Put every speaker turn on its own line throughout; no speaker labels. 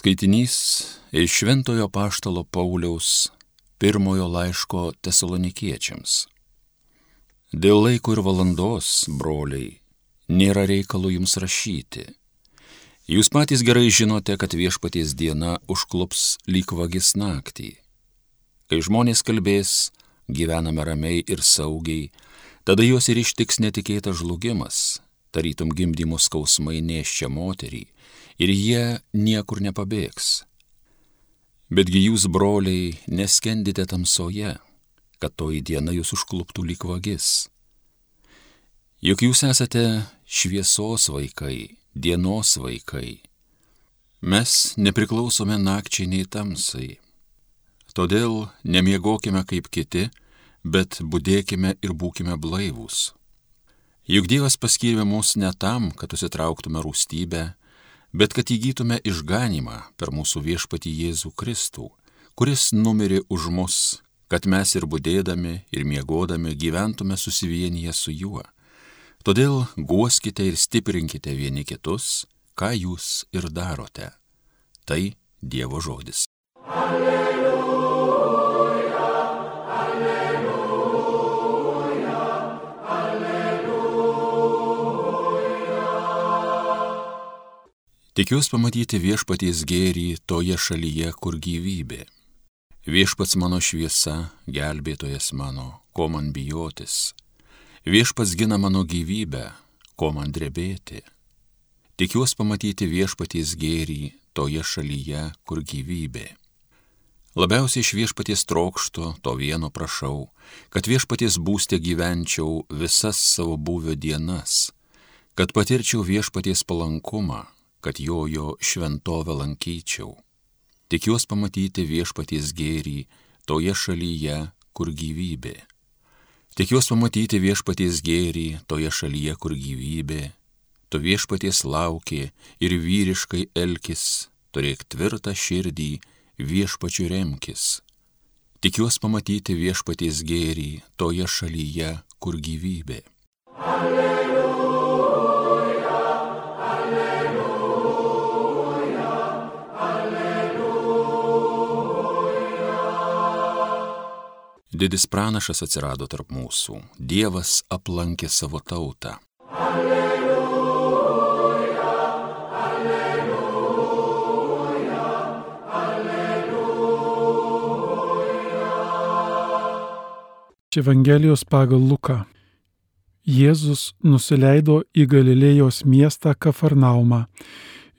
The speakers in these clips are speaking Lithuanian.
Skaitinys iš Šventojo Paštalo Pauliaus pirmojo laiško tesalonikiečiams. Dėl laiko ir valandos, broliai, nėra reikalo jums rašyti. Jūs patys gerai žinote, kad viešpaties diena užklups lyg vagis naktį. Kai žmonės kalbės, gyvename ramiai ir saugiai, tada juos ir ištiks netikėtas žlugimas, tarytum gimdymo skausmai neščia moterį ir jie niekur nepabėgs. Betgi jūs, broliai, neskendite tamsoje, kad toji diena jūs užkluptų lyg vagis. Juk jūs esate šviesos vaikai, dienos vaikai. Mes nepriklausome nakčiai nei tamsai. Todėl nemiegokime kaip kiti, bet būdėkime ir būkime blaivūs. Juk Dievas paskyrė mus ne tam, kad susitrauktume rūstybę, bet kad įgytume išganimą per mūsų viešpatį Jėzų Kristų, kuris numirė už mus, kad mes ir būdėdami, ir miegodami gyventume susivienyje su juo. Todėl guoskite ir stiprinkite vieni kitus, ką jūs ir darote. Tai Dievo žodis. Alleluja. Tikiuosi pamatyti viešpaties gėrį toje šalyje, kur gyvybė. Viešpats mano šviesa, gelbėtojas mano, ko man bijotis. Viešpats gina mano gyvybę, ko man drebėti. Tikiuosi pamatyti viešpaties gėrį toje šalyje, kur gyvybė. Labiausiai iš viešpaties trokšto, to vieno prašau, kad viešpaties būstė gyvenčiau visas savo buvę dienas, kad patirčiau viešpaties palankumą kad jojo šventovę lankyčiau. Tikiuosi pamatyti viešpaties gėrį toje šalyje, kur gyvybė. Tikiuosi pamatyti viešpaties gėrį toje šalyje, kur gyvybė. Tu viešpaties lauki ir vyriškai elkis, turėk tvirtą širdį, viešpačių remkis. Tikiuosi pamatyti viešpaties gėrį toje šalyje, kur gyvybė. Alleluja. Didis pranašas atsirado tarp mūsų, Dievas aplankė savo tautą. Alleluja, alleluja,
alleluja. Čia Evangelijos pagal Luką. Jėzus nusileido į Galilėjos miestą Kafarnaumą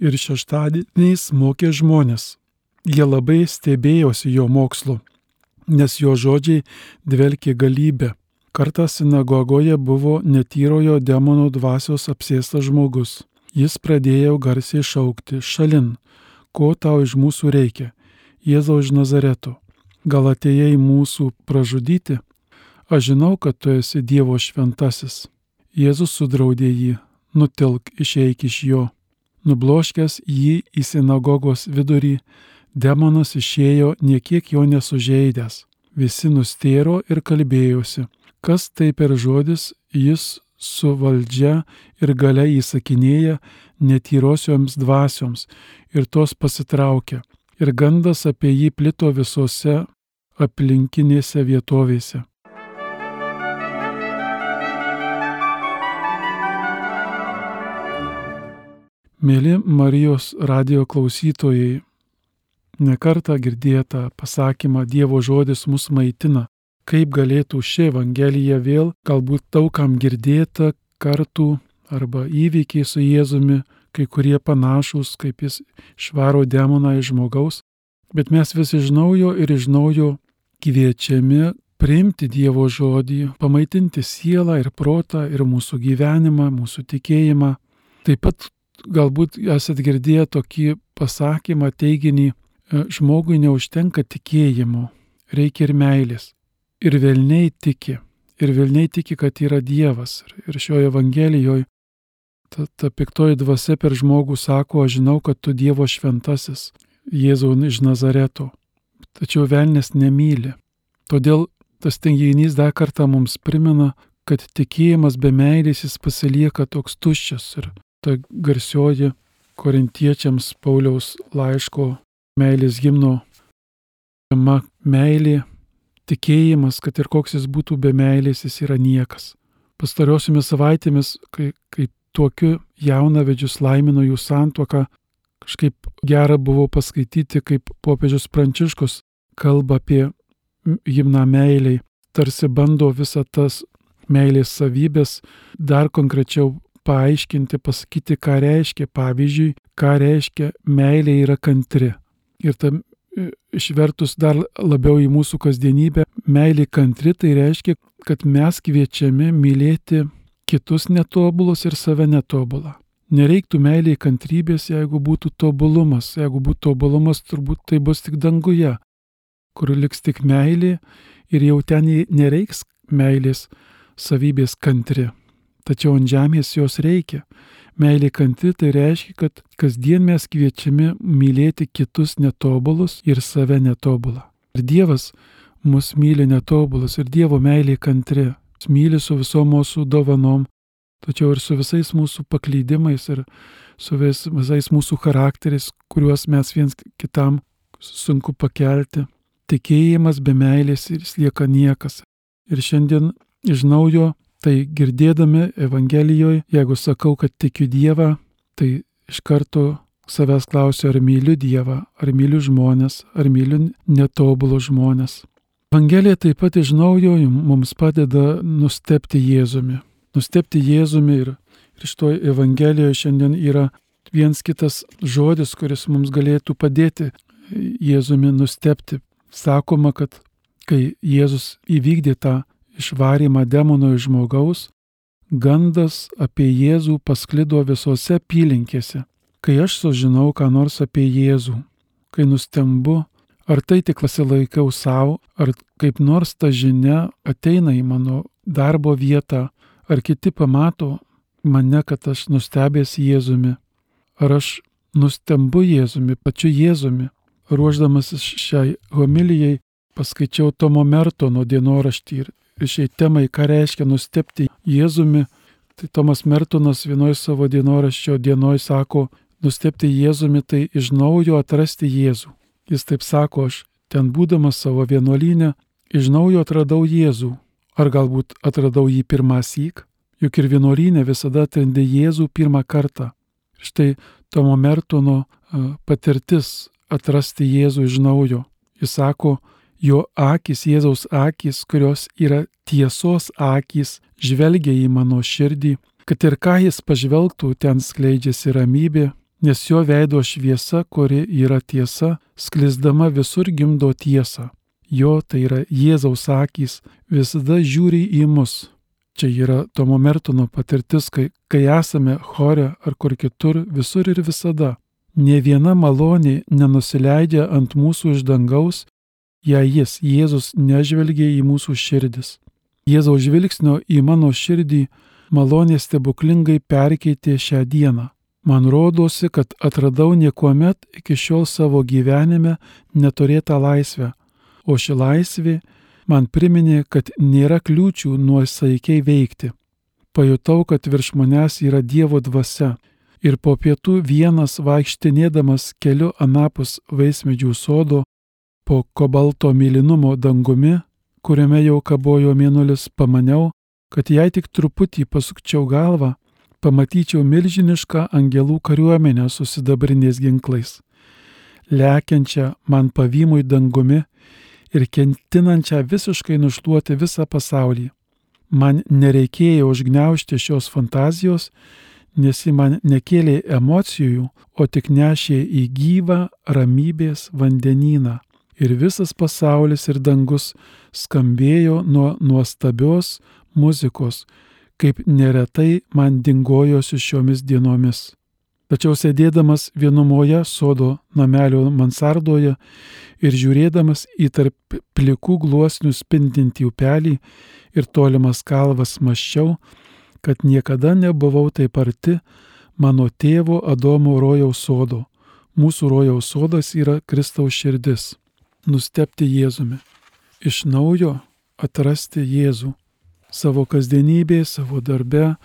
ir šeštadieniais mokė žmonės. Jie labai stebėjosi jo mokslu nes jo žodžiai dvelkė galybę. Kartą sinagogoje buvo netyrojo demonų dvasios apsėstas žmogus. Jis pradėjo garsiai šaukti šalin, ko tau iš mūsų reikia, Jėzau iš Nazareto. Gal atėjai mūsų pražudyti? Aš žinau, kad tu esi Dievo šventasis. Jėzus sudraudė jį, nutilk išeik iš jo. Nubloškęs jį į sinagogos vidurį, Demonas išėjo niekiek jo nesužeidęs. Visi nustėro ir kalbėjosi, kas tai per žodis jis su valdžia ir gale įsakinėja netyrosioms dvasioms ir tos pasitraukia. Ir gandas apie jį plito visose aplinkinėse vietovėse. Mėly Marijos radio klausytojai, nekarta girdėtą pasakymą Dievo žodis mus maitina. Kaip galėtų ši Evangelija vėl galbūt daugam girdėta kartų arba įvykiai su Jėzumi, kai kurie panašus, kaip jis švaro demoną iš žmogaus, bet mes vis iš naujo ir iš naujo kviečiami priimti Dievo žodį, pamaitinti sielą ir protą ir mūsų gyvenimą, mūsų tikėjimą. Taip pat galbūt esat girdėję tokį pasakymą, teiginį, žmogui neužtenka tikėjimo, reikia ir meilės. Ir velniai tiki, ir velniai tiki, kad yra Dievas. Ir šioje Evangelijoje ta, ta piktoji dvasia per žmogų sako, aš žinau, kad tu Dievo šventasis, Jėzau iš Nazareto. Tačiau velnės nemyli. Todėl tas tenginys dar kartą mums primena, kad tikėjimas be meilės jis pasilieka toks tuščias ir ta garsioji korintiečiams Pauliaus laiško meilės gimno tema meilė, tikėjimas, kad ir koks jis būtų be meilės, jis yra niekas. Pastarosiomis savaitėmis, kai, kai tokiu jaunavedžius laimino jų santuoką, kažkaip gera buvo paskaityti, kaip popiežius Pranciškus kalba apie himną meiliai, tarsi bando visą tas meilės savybės dar konkrečiau paaiškinti, pasakyti, ką reiškia. Pavyzdžiui, ką reiškia meilė yra kantri. Ir ta e, išvertus dar labiau į mūsų kasdienybę, meilė kantri tai reiškia, kad mes kviečiami mylėti kitus netobulus ir save netobulą. Nereiktų meiliai kantrybės, jeigu būtų tobulumas. Jeigu būtų tobulumas, turbūt tai bus tik danguje, kur liks tik meilė ir jau ten nereiks meilės savybės kantri. Tačiau ant žemės jos reikia. Meilė kantri tai reiškia, kad kasdien mes kviečiami mylėti kitus netobulus ir save netobulą. Ir Dievas mus myli netobulus ir Dievo meilė kantri. Jis myli su visom mūsų dovanom, tačiau ir su visais mūsų paklydimais ir su vis, visais mūsų charakteriais, kuriuos mes viens kitam sunku pakelti. Tikėjimas be meilės ir jis lieka niekas. Ir šiandien iš naujo, tai girdėdami Evangelijoje, jeigu sakau, kad tikiu Dievą, tai iš karto savęs klausiu, ar myliu Dievą, ar myliu žmonės, ar myliu netobulus žmonės. Evangelija taip pat iš naujo mums padeda nustepti Jėzumi. Nustepti Jėzumi ir, ir iš to Evangelijoje šiandien yra viens kitas žodis, kuris mums galėtų padėti Jėzumi nustepti. Sakoma, kad kai Jėzus įvykdė tą išvarymą demono iš žmogaus, gandas apie Jėzų pasklido visose apylinkėse. Kai aš sužinau ką nors apie Jėzų, kai nustembu, Ar tai tik pasilaikau savo, ar kaip nors ta žinia ateina į mano darbo vietą, ar kiti pamato mane, kad aš nustebęs Jėzumi, ar aš nustembu Jėzumi, pačiu Jėzumi. Ruoždamasis šiai homilijai paskaičiau Tomo Mertono dienoraštį ir šiai temai, ką reiškia nustepti Jėzumi, tai Tomas Mertonas vienoje savo dienoraščio dienoje sako, nustepti Jėzumi tai iš naujo atrasti Jėzų. Jis taip sako, aš ten būdamas savo vienuolynę iš naujo atradau Jėzų. Ar galbūt atradau jį pirmą syk? Juk ir vienuolynė visada atrandė Jėzų pirmą kartą. Štai Tomo Mertono patirtis atrasti Jėzų iš naujo. Jis sako, jo akis, Jėzaus akis, kurios yra tiesos akis, žvelgia į mano širdį, kad ir ką jis pažvelgtų, ten skleidžiasi ramybė, nes jo veido šviesa, kuri yra tiesa, sklisdama visur gimdo tiesą. Jo, tai yra Jėzaus akys, visada žiūri į mus. Čia yra Tomo Mertono patirtis, kai, kai esame chore ar kur kitur, visur ir visada. Ne viena malonė nenusileidžia ant mūsų iš dangaus, jei jis, Jėzus, nežvelgia į mūsų širdis. Jėzaus žvilgsnio į mano širdį malonė stebuklingai perkeitė šią dieną. Man rodosi, kad atradau niekuomet iki šiol savo gyvenime neturėtą laisvę, o ši laisvė man priminė, kad nėra kliūčių nuosaikiai veikti. Pajutau, kad virš manęs yra Dievo dvasia ir po pietų vienas vaikštinėdamas keliu anapus vaismedžių sodo, po kobalto mylinumo dangumi, kuriame jau kabojo mėnulis, pamaniau, kad jei tik truputį pasukčiau galvą, pamatyčiau milžinišką angelų kariuomenę su sidabriniais ginklais, lekiančią man pavymui dangumi ir kentinančią visiškai nušluoti visą pasaulį. Man nereikėjo užgneušti šios fantazijos, nes ji man nekėlė emocijų, o tik nešė į gyvą ramybės vandenyną. Ir visas pasaulis ir dangus skambėjo nuo nuostabios muzikos, kaip neretai man dingojosi šiomis dienomis. Tačiau sėdėdamas vienumoje sodo namelio mansardoje ir žiūrėdamas į tarp plikų gluosnių spindintį upelį ir tolimas kalvas maščiau, kad niekada nebuvau taip arti mano tėvo Adomo rojaus sodo. Mūsų rojaus sodas yra Kristaus širdis. Nustepti Jėzumi. Iš naujo atrasti Jėzų savo kasdienybėje, savo darbe,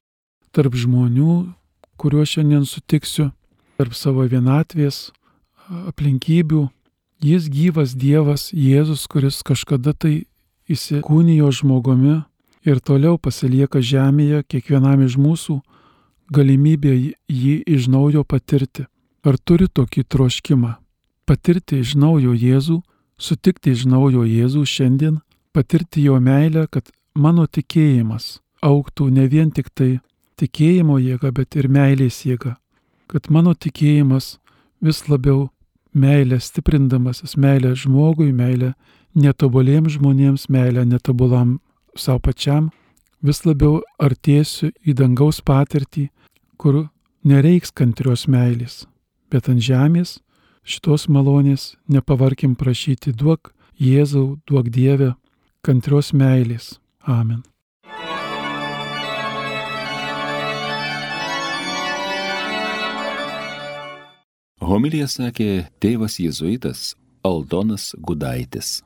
tarp žmonių, kuriuos šiandien sutiksiu. tarp savo vienatvės aplinkybių. Jis gyvas Dievas, Jėzus, kuris kažkada tai įsikūnijo žmogumi ir toliau pasilieka žemėje kiekvienam iš mūsų galimybė jį iš naujo patirti. Ar turi tokį troškimą? Patirti iš naujo Jėzų, sutikti iš naujo Jėzų šiandien, patirti jo meilę, kad mano tikėjimas auktų ne vien tik tai tikėjimo jėga, bet ir meilės jėga. Kad mano tikėjimas vis labiau meilę stiprindamasis, meilę žmogui, meilę netobuliems žmonėms, meilę netobulam savo pačiam, vis labiau artėsiu į dangaus patirtį, kur nereiks kantrios meilės, bet ant žemės šitos malonės nepavarkim prašyti duok Jėzau, duok Dievę kantrios meilės. Amen.
Homilija sakė tėvas jėzuitas Aldonas Gudaitis.